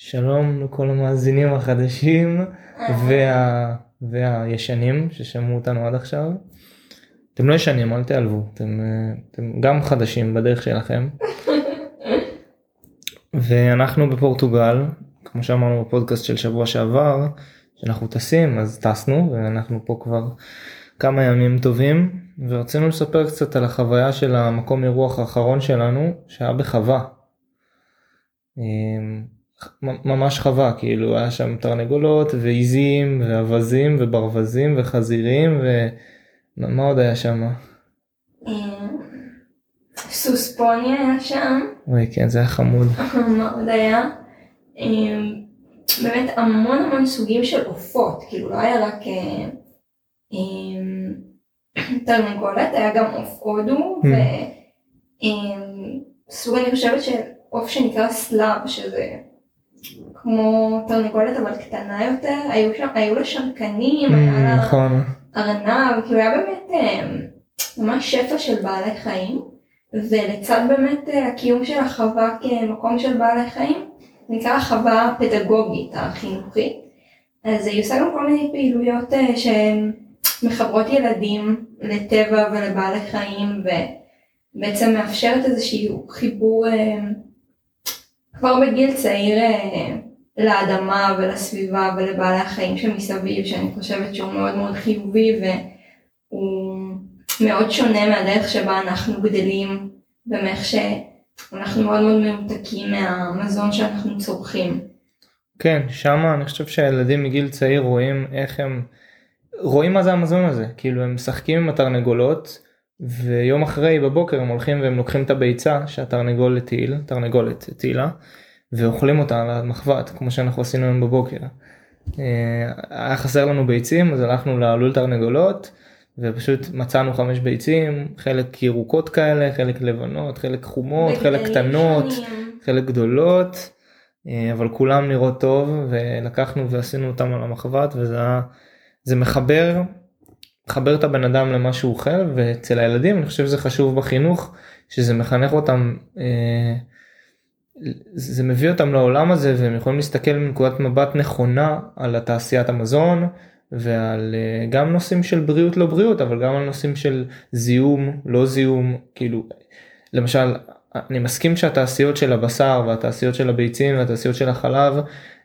שלום לכל המאזינים החדשים וה... והישנים ששמעו אותנו עד עכשיו. אתם לא ישנים אל תיעלבו אתם, אתם גם חדשים בדרך שלכם. ואנחנו בפורטוגל כמו שאמרנו בפודקאסט של שבוע שעבר שאנחנו טסים אז טסנו ואנחנו פה כבר כמה ימים טובים ורצינו לספר קצת על החוויה של המקום אירוח האחרון שלנו שהיה בחווה. ממש חווה כאילו היה שם תרנגולות ועיזים ואווזים וברווזים וחזירים ומה עוד היה שם? אמ, סוס פוני היה שם. אוי כן זה היה חמוד. מה עוד היה? אמ, באמת המון המון סוגים של עופות כאילו לא היה רק אה, תרנגולת היה גם עוף הודו mm. וסוג אני חושבת של עוף שנקרא שליו שזה כמו תרנגולת אבל קטנה יותר. היו שם היו לה שם קנים היה לה נכון. ארנב כאילו היה באמת ממש שפע של בעלי חיים. ולצד באמת הקיום של החווה כמקום של בעלי חיים נקרא חווה פדגוגית החינוכית. אז היא עושה גם כל מיני פעילויות שהן מחברות ילדים לטבע ולבעלי חיים ובעצם מאפשרת איזשהו חיבור אה, כבר בגיל צעיר אה, לאדמה ולסביבה ולבעלי החיים שמסביב שאני חושבת שהוא מאוד מאוד חיובי והוא מאוד שונה מהדרך שבה אנחנו גדלים ומאיך שאנחנו מאוד מאוד מנותקים מהמזון שאנחנו צורכים. כן, שמה אני חושב שהילדים מגיל צעיר רואים איך הם רואים מה זה המזון הזה כאילו הם משחקים עם התרנגולות ויום אחרי בבוקר הם הולכים והם לוקחים את הביצה שהתרנגולת הטיל תרנגולת הטילה ואוכלים אותה על המחבת כמו שאנחנו עשינו היום בבוקר. אה, היה חסר לנו ביצים אז הלכנו ללול תרנגולות ופשוט מצאנו חמש ביצים חלק ירוקות כאלה חלק לבנות חלק חומות חלק קטנות חלק גדולות אה, אבל כולם נראות טוב ולקחנו ועשינו אותם על המחבת וזה היה זה מחבר מחבר את הבן אדם למה שהוא אוכל ואצל הילדים אני חושב שזה חשוב בחינוך שזה מחנך אותם אה, זה מביא אותם לעולם הזה והם יכולים להסתכל מנקודת מבט נכונה על התעשיית המזון ועל אה, גם נושאים של בריאות לא בריאות אבל גם על נושאים של זיהום לא זיהום כאילו למשל אני מסכים שהתעשיות של הבשר והתעשיות של הביצים והתעשיות של החלב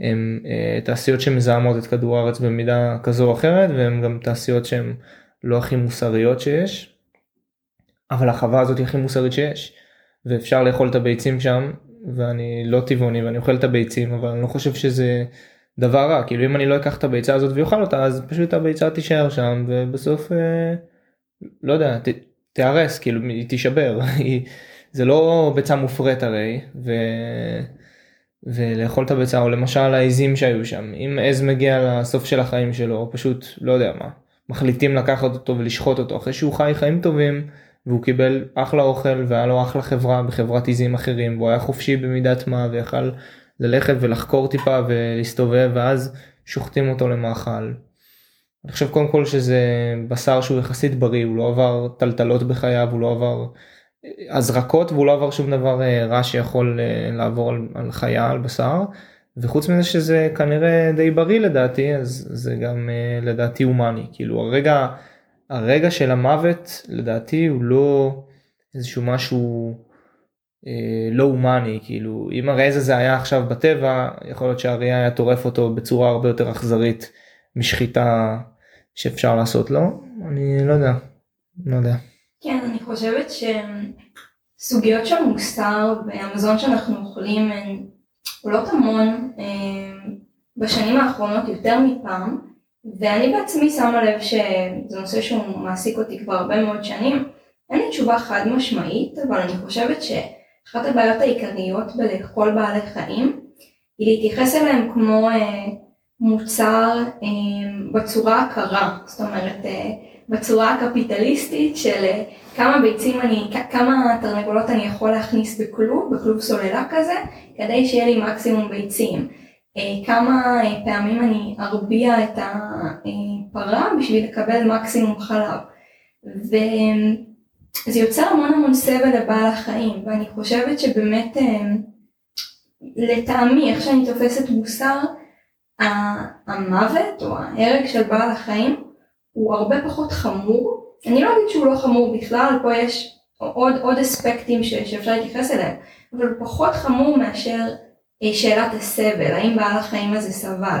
הם אה, תעשיות שמזהמות את כדור הארץ במידה כזו או אחרת והם גם תעשיות שהן לא הכי מוסריות שיש. אבל החווה הזאת היא הכי מוסרית שיש ואפשר לאכול את הביצים שם ואני לא טבעוני ואני אוכל את הביצים אבל אני לא חושב שזה דבר רע כאילו אם אני לא אקח את הביצה הזאת ואוכל אותה אז פשוט הביצה תישאר שם ובסוף אה, לא יודע ת, תיהרס כאילו היא תישבר זה לא ביצה מופרית הרי. ו... ולאכול את הביצה או למשל העזים שהיו שם אם עז מגיע לסוף של החיים שלו או פשוט לא יודע מה מחליטים לקחת אותו ולשחוט אותו אחרי שהוא חי חיים טובים והוא קיבל אחלה אוכל והיה לו אחלה חברה בחברת עזים אחרים והוא היה חופשי במידת מה ויכל ללכת ולחקור טיפה ולהסתובב ואז שוחטים אותו למאכל. אני חושב קודם כל שזה בשר שהוא יחסית בריא הוא לא עבר טלטלות בחייו הוא לא עבר הזרקות והוא לא עבר שום דבר אה, רע שיכול אה, לעבור על, על חיה על בשר. וחוץ מזה שזה כנראה די בריא לדעתי אז זה גם אה, לדעתי הומני. כאילו הרגע הרגע של המוות לדעתי הוא לא איזשהו משהו אה, לא הומני. כאילו אם הרעז הזה היה עכשיו בטבע יכול להיות שהאריה היה טורף אותו בצורה הרבה יותר אכזרית משחיטה שאפשר לעשות לו. אני לא יודע לא יודע. כן, אני חושבת שסוגיות של מוסר והמזון שאנחנו אוכלים הן עולות המון אה, בשנים האחרונות יותר מפעם, ואני בעצמי שמה לב שזה נושא שהוא מעסיק אותי כבר הרבה מאוד שנים. אין לי תשובה חד משמעית, אבל אני חושבת שאחת הבעיות העיקריות בלאכול בעלי חיים היא להתייחס אליהם כמו אה, מוצר אה, בצורה הקרה, זאת אומרת בצורה הקפיטליסטית של אה, כמה ביצים אני, כמה תרנגולות אני יכול להכניס בכלוב, בכלוב סוללה כזה, כדי שיהיה לי מקסימום ביצים. אה, כמה אה, פעמים אני ארביע את הפרה בשביל לקבל מקסימום חלב. וזה יוצר המון המון סבל לבעל החיים, ואני חושבת שבאמת לטעמי, איך שאני תופסת מוסר, המוות או ההרג של בעל החיים הוא הרבה פחות חמור. אני לא אגיד שהוא לא חמור בכלל, פה יש עוד, עוד אספקטים ש, שאפשר להתייחס אליהם, אבל הוא פחות חמור מאשר אה, שאלת הסבל, האם בעל החיים הזה סבל.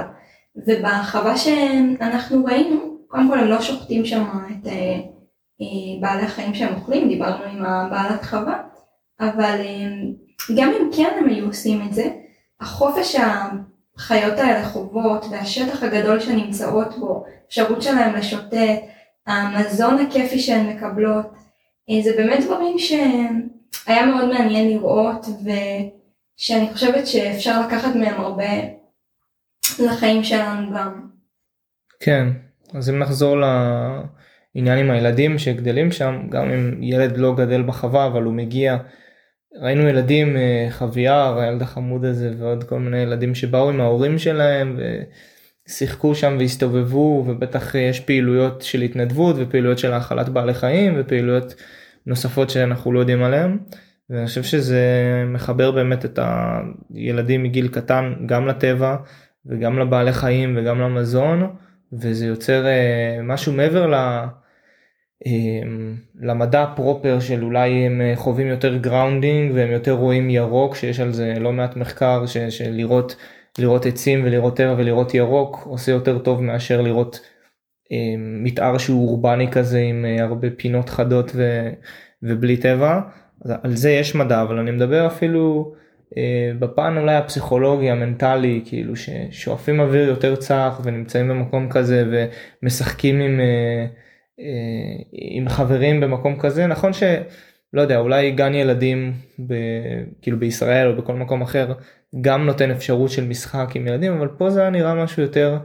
ובחווה שאנחנו ראינו, קודם כל הם לא שוחטים שם את אה, אה, בעלי החיים שהם אוכלים, דיברנו עם הבעלת חווה, אבל גם אם כן הם היו עושים את זה, החופש החיות האלה חוות והשטח הגדול שנמצאות בו, אפשרות שלהם לשוטט, המזון הכיפי שהן מקבלות, אה, זה באמת דברים שהיה מאוד מעניין לראות ושאני חושבת שאפשר לקחת מהם הרבה לחיים שלנו גם. כן, אז אם נחזור לעניין עם הילדים שגדלים שם, גם אם ילד לא גדל בחווה אבל הוא מגיע ראינו ילדים, אה, חוויאר, הילד החמוד הזה ועוד כל מיני ילדים שבאו עם ההורים שלהם ושיחקו שם והסתובבו ובטח יש פעילויות של התנדבות ופעילויות של האכלת בעלי חיים ופעילויות נוספות שאנחנו לא יודעים עליהם. ואני חושב שזה מחבר באמת את הילדים מגיל קטן גם לטבע וגם לבעלי חיים וגם למזון וזה יוצר אה, משהו מעבר ל... אמ, למדע proper של אולי הם אה, חווים יותר grounding והם יותר רואים ירוק שיש על זה לא מעט מחקר ש, של לראות עצים ולראות טבע ולראות ירוק עושה יותר טוב מאשר לראות אה, מתאר שהוא אורבני כזה עם אה, הרבה פינות חדות ו, ובלי טבע על זה יש מדע אבל אני מדבר אפילו אה, בפן אולי הפסיכולוגי המנטלי כאילו ששואפים אוויר יותר צח ונמצאים במקום כזה ומשחקים עם. אה, עם חברים במקום כזה נכון שלא יודע אולי גן ילדים ב, כאילו בישראל או בכל מקום אחר גם נותן אפשרות של משחק עם ילדים אבל פה זה היה נראה משהו יותר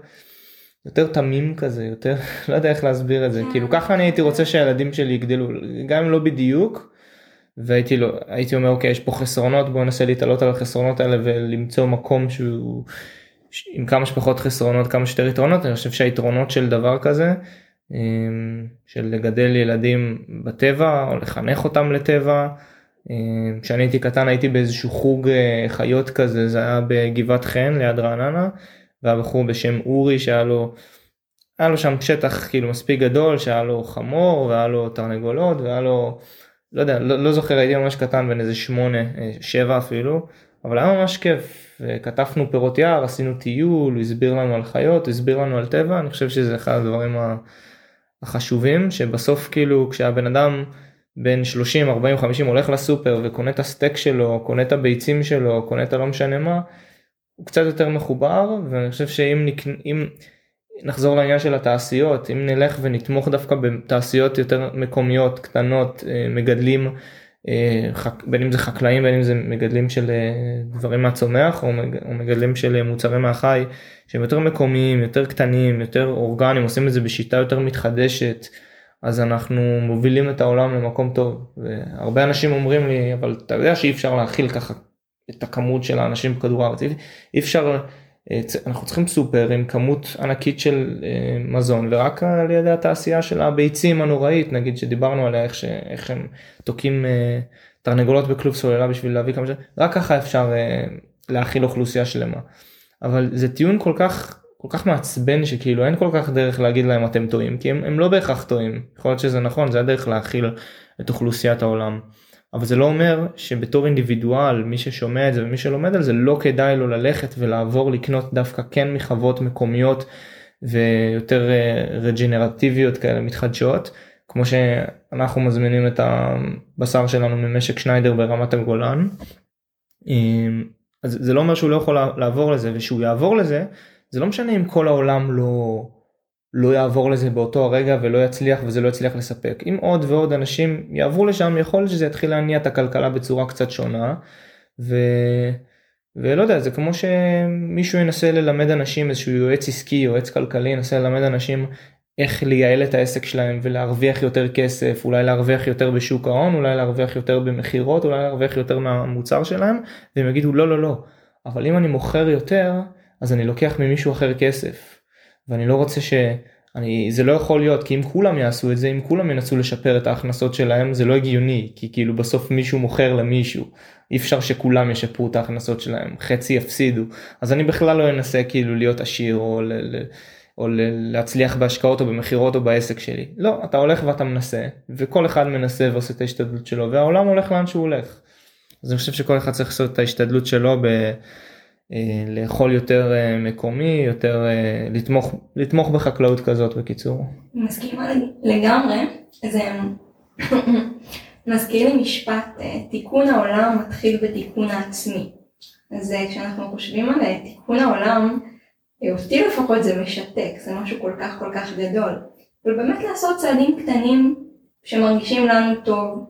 יותר תמים כזה יותר לא יודע איך להסביר את זה כאילו כן. ככה אני הייתי רוצה שהילדים שלי יגדלו גם אם לא בדיוק. והייתי לו הייתי אומר אוקיי יש פה חסרונות בוא ננסה להתעלות על החסרונות האלה ולמצוא מקום שהוא עם כמה שפחות חסרונות כמה שיותר יתרונות אני חושב שהיתרונות של דבר כזה של לגדל ילדים בטבע או לחנך אותם לטבע. אמ, כשאני הייתי קטן הייתי באיזשהו חוג אה, חיות כזה זה היה בגבעת חן ליד רעננה והיה בחור בשם אורי שהיה לו היה לו שם שטח כאילו מספיק גדול שהיה לו חמור והיה לו תרנגולות והיה לו לא יודע לא, לא זוכר הייתי ממש קטן בין איזה שמונה אה, שבע אפילו אבל היה ממש כיף כתבנו פירות יער עשינו טיול הוא הסביר לנו על חיות הסביר לנו על טבע אני חושב שזה אחד הדברים. ה... החשובים שבסוף כאילו כשהבן אדם בין 30 40 50 הולך לסופר וקונה את הסטייק שלו קונה את הביצים שלו קונה את הלא משנה מה. הוא קצת יותר מחובר ואני חושב שאם נק... אם נחזור לעניין של התעשיות אם נלך ונתמוך דווקא בתעשיות יותר מקומיות קטנות אה, מגדלים בין אם זה חקלאים בין אם זה מגדלים של אה, דברים מהצומח או מגדלים של מוצרי מהחי שהם יותר מקומיים יותר קטנים יותר אורגניים עושים את זה בשיטה יותר מתחדשת אז אנחנו מובילים את העולם למקום טוב. והרבה אנשים אומרים לי אבל אתה יודע שאי אפשר להכיל ככה את הכמות של האנשים בכדור הארץ. אי אפשר אה, אנחנו צריכים סופר עם כמות ענקית של אה, מזון ורק על ידי התעשייה של הביצים הנוראית נגיד שדיברנו עליה איך, ש... איך הם תוקעים אה, תרנגולות בכלוב סוללה בשביל להביא כמה ש... רק ככה אפשר להכיל אוכלוסייה שלמה. אבל זה טיעון כל כך כל כך מעצבן שכאילו אין כל כך דרך להגיד להם אתם טועים כי הם, הם לא בהכרח טועים יכול להיות שזה נכון זה הדרך להכיל את אוכלוסיית העולם. אבל זה לא אומר שבתור אינדיבידואל מי ששומע את זה ומי שלומד על זה לא כדאי לו ללכת ולעבור לקנות דווקא כן מחוות מקומיות ויותר רג'נרטיביות כאלה מתחדשות כמו שאנחנו מזמינים את הבשר שלנו ממשק שניידר ברמת הגולן. אז זה לא אומר שהוא לא יכול לעבור לזה ושהוא יעבור לזה זה לא משנה אם כל העולם לא לא יעבור לזה באותו הרגע ולא יצליח וזה לא יצליח לספק. אם עוד ועוד אנשים יעברו לשם יכול להיות שזה יתחיל להניע את הכלכלה בצורה קצת שונה. ו... ולא יודע זה כמו שמישהו ינסה ללמד אנשים איזשהו יועץ עסקי יועץ כלכלי ינסה ללמד אנשים איך לייעל את העסק שלהם ולהרוויח יותר כסף אולי להרוויח יותר בשוק ההון אולי להרוויח יותר במכירות אולי להרוויח יותר מהמוצר שלהם והם יגידו לא לא לא אבל אם אני מוכר יותר אז אני לוקח ממישהו אחר כסף ואני לא רוצה אני זה לא יכול להיות כי אם כולם יעשו את זה אם כולם ינסו לשפר את ההכנסות שלהם זה לא הגיוני כי כאילו בסוף מישהו מוכר למישהו. אי אפשר שכולם ישפרו את ההכנסות שלהם חצי יפסידו. אז אני בכלל לא אנסה כאילו להיות עשיר או, ל, ל, או ל, להצליח בהשקעות או במכירות או בעסק שלי. לא אתה הולך ואתה מנסה וכל אחד מנסה ועושה את ההשתדלות שלו והעולם הולך לאן שהוא הולך. אז אני חושב שכל אחד צריך לעשות את ההשתדלות שלו ב... אה, לאכול יותר אה, מקומי, יותר אה, לתמוך, לתמוך בחקלאות כזאת בקיצור. מסכימה לגמרי, זה מזכיר לי משפט, תיקון העולם מתחיל בתיקון העצמי. אז כשאנחנו חושבים על תיקון העולם, אותי לפחות זה משתק, זה משהו כל כך כל כך גדול. אבל באמת לעשות צעדים קטנים שמרגישים לנו טוב,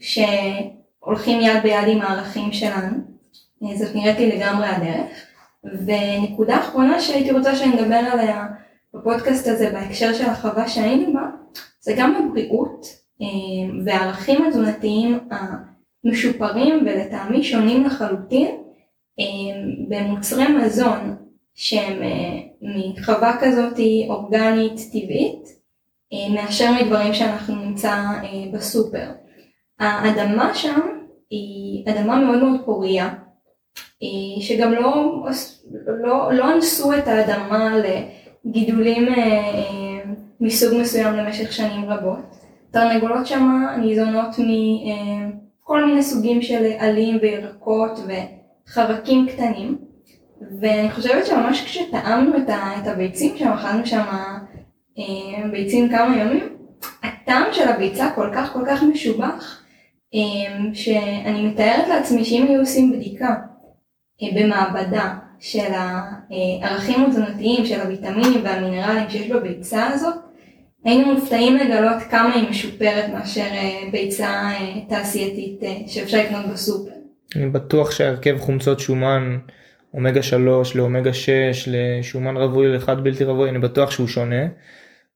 שהולכים יד ביד עם הערכים שלנו. זאת נראית לי לגמרי הדרך. ונקודה אחרונה שהייתי רוצה שנדבר עליה בפודקאסט הזה בהקשר של החווה שהיינו בה, זה גם הבריאות אה, והערכים התזונתיים המשופרים ולטעמי שונים לחלוטין אה, במוצרי מזון שהם אה, מחווה כזאת אורגנית טבעית מאשר מדברים שאנחנו נמצא בסופר. האדמה שם היא אדמה מאוד מאוד פוריה אה, שגם לא, לא, לא אנסו את האדמה לגידולים אה, אה, מסוג מסוים למשך שנים רבות. תרנגולות שם ניזונות מכל מיני סוגים של עלים וירקות וחרקים קטנים ואני חושבת שממש כשטעמנו את הביצים שם, אכלנו שם ביצים כמה ימים, הטעם של הביצה כל כך כל כך משובח שאני מתארת לעצמי שאם היו עושים בדיקה במעבדה של הערכים התזונתיים של הוויטמינים והמינרלים שיש בביצה הזאת, היינו מופתעים לגלות כמה היא משופרת מאשר אה, ביצה אה, תעשייתית אה, שאפשר לקנות בסופר. אני בטוח שהרכב חומצות שומן אומגה 3 לאומגה 6 לשומן רווי לאחד בלתי רווי אני בטוח שהוא שונה.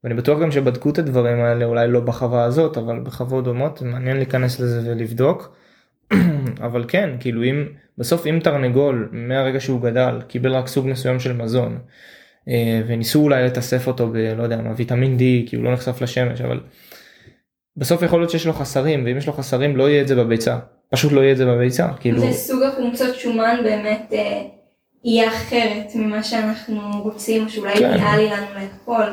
ואני בטוח גם שבדקו את הדברים האלה אולי לא בחווה הזאת אבל בחוות דומות מעניין להיכנס לזה ולבדוק. אבל כן כאילו אם בסוף אם תרנגול מהרגע שהוא גדל קיבל רק סוג מסוים של מזון אה, וניסו אולי לתסף אותו בלא יודע מה ויטמין D כי הוא לא נחשף לשמש אבל בסוף יכול להיות שיש לו חסרים ואם יש לו חסרים לא יהיה את זה בביצה פשוט לא יהיה את זה בביצה כאילו זה סוג החומצות שומן באמת אה, יהיה אחרת ממה שאנחנו רוצים שאולי כן. אידיאלי לנו לאכול.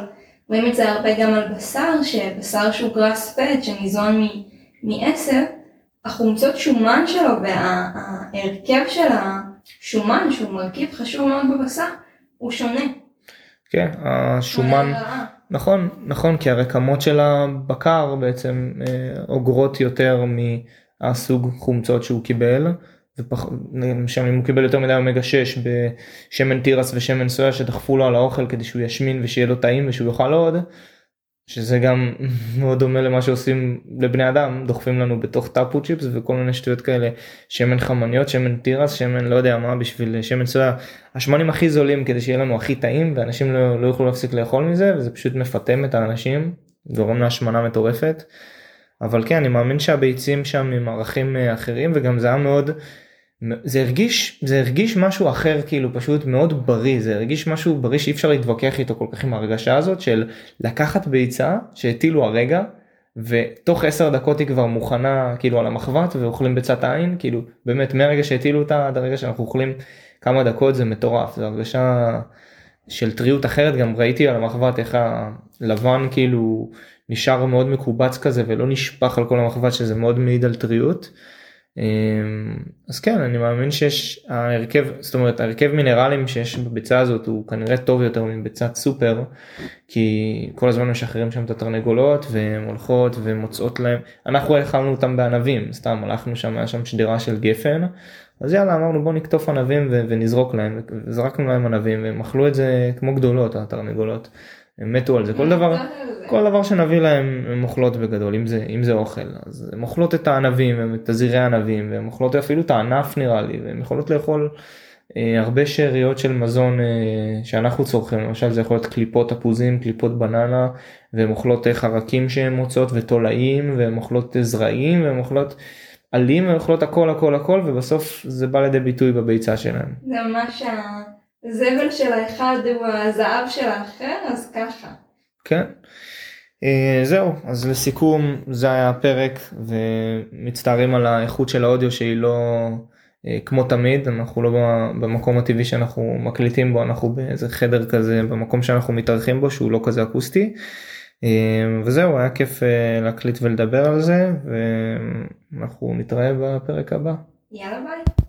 רואים את זה הרבה גם על בשר שבשר שהוא גראס פד שניזון מעשב החומצות שומן שלו וההרכב של השומן שהוא מרכיב חשוב מאוד בבשר הוא שונה. כן, השומן, נכון, נכון, כי הרקמות של הבקר בעצם אה, אוגרות יותר מהסוג חומצות שהוא קיבל. למשל אם הוא קיבל יותר מדי אומגה 6 בשמן תירס ושמן סויה שדחפו לו על האוכל כדי שהוא ישמין ושיהיה לו טעים ושהוא יאכל עוד שזה גם מאוד דומה למה שעושים לבני אדם דוחפים לנו בתוך טאפו צ'יפס וכל מיני שטויות כאלה שמן חמניות שמן תירס שמן לא יודע מה בשביל שמן סויה השמנים הכי זולים כדי שיהיה לנו הכי טעים ואנשים לא, לא יוכלו להפסיק לאכול מזה וזה פשוט מפטם את האנשים גורם להשמנה מטורפת. אבל כן אני מאמין שהביצים שם עם ערכים אה, אחרים וגם זה היה מאוד זה הרגיש זה הרגיש משהו אחר כאילו פשוט מאוד בריא. זה הרגיש משהו בריא שאי אפשר להתווכח איתו כל כך עם ההרגשה הזאת של לקחת ביצה שהטילו הרגע ותוך 10 דקות היא כבר מוכנה כאילו על המחבת ואוכלים ביצת עין. כאילו באמת מהרגע שהטילו אותה עד הרגע שאנחנו אוכלים כמה דקות זה מטורף. זה הרגשה של טריות אחרת. גם ראיתי על המחבת איך הלבן כאילו נשאר מאוד מקובץ כזה ולא נשפך על כל המחבת שזה מאוד מעיד על טריות. אמ, אז כן אני מאמין שיש ההרכב זאת אומרת ההרכב מינרלים שיש בביצה הזאת הוא כנראה טוב יותר מביצת סופר כי כל הזמן משחררים שם את התרנגולות והן הולכות ומוצאות להם. אנחנו אכלנו אותם בענבים סתם הלכנו שם היה שם שדרה של גפן. אז יאללה אמרנו בוא נקטוף ענבים ונזרוק להם. וזרקנו להם ענבים והם אכלו את זה כמו גדולות התרנגולות. הם מתו על זה. כל דבר כל דבר שנביא להם הם אוכלות בגדול אם זה אם זה אוכל אז הם אוכלות את הענבים את הזירי הענבים והם אוכלות אפילו את הענף נראה לי והם יכולות לאכול אה, הרבה שאריות של מזון אה, שאנחנו צורכים למשל זה יכול להיות קליפות תפוזים קליפות בננה והם אוכלות אה, חרקים שהם מוצאות ותולעים והם אוכלות אה, זרעים והם אוכלות עלים והם אוכלות הכל הכל הכל ובסוף זה בא לידי ביטוי בביצה שלהם. זה ממש הזבל של האחד הוא הזהב של האחר, אז ככה. כן. אה, זהו, אז לסיכום זה היה הפרק ומצטערים על האיכות של האודיו שהיא לא אה, כמו תמיד, אנחנו לא במקום הטבעי שאנחנו מקליטים בו, אנחנו באיזה חדר כזה במקום שאנחנו מתארחים בו שהוא לא כזה אקוסטי. אה, וזהו, היה כיף להקליט ולדבר על זה ואנחנו נתראה בפרק הבא. יאללה ביי.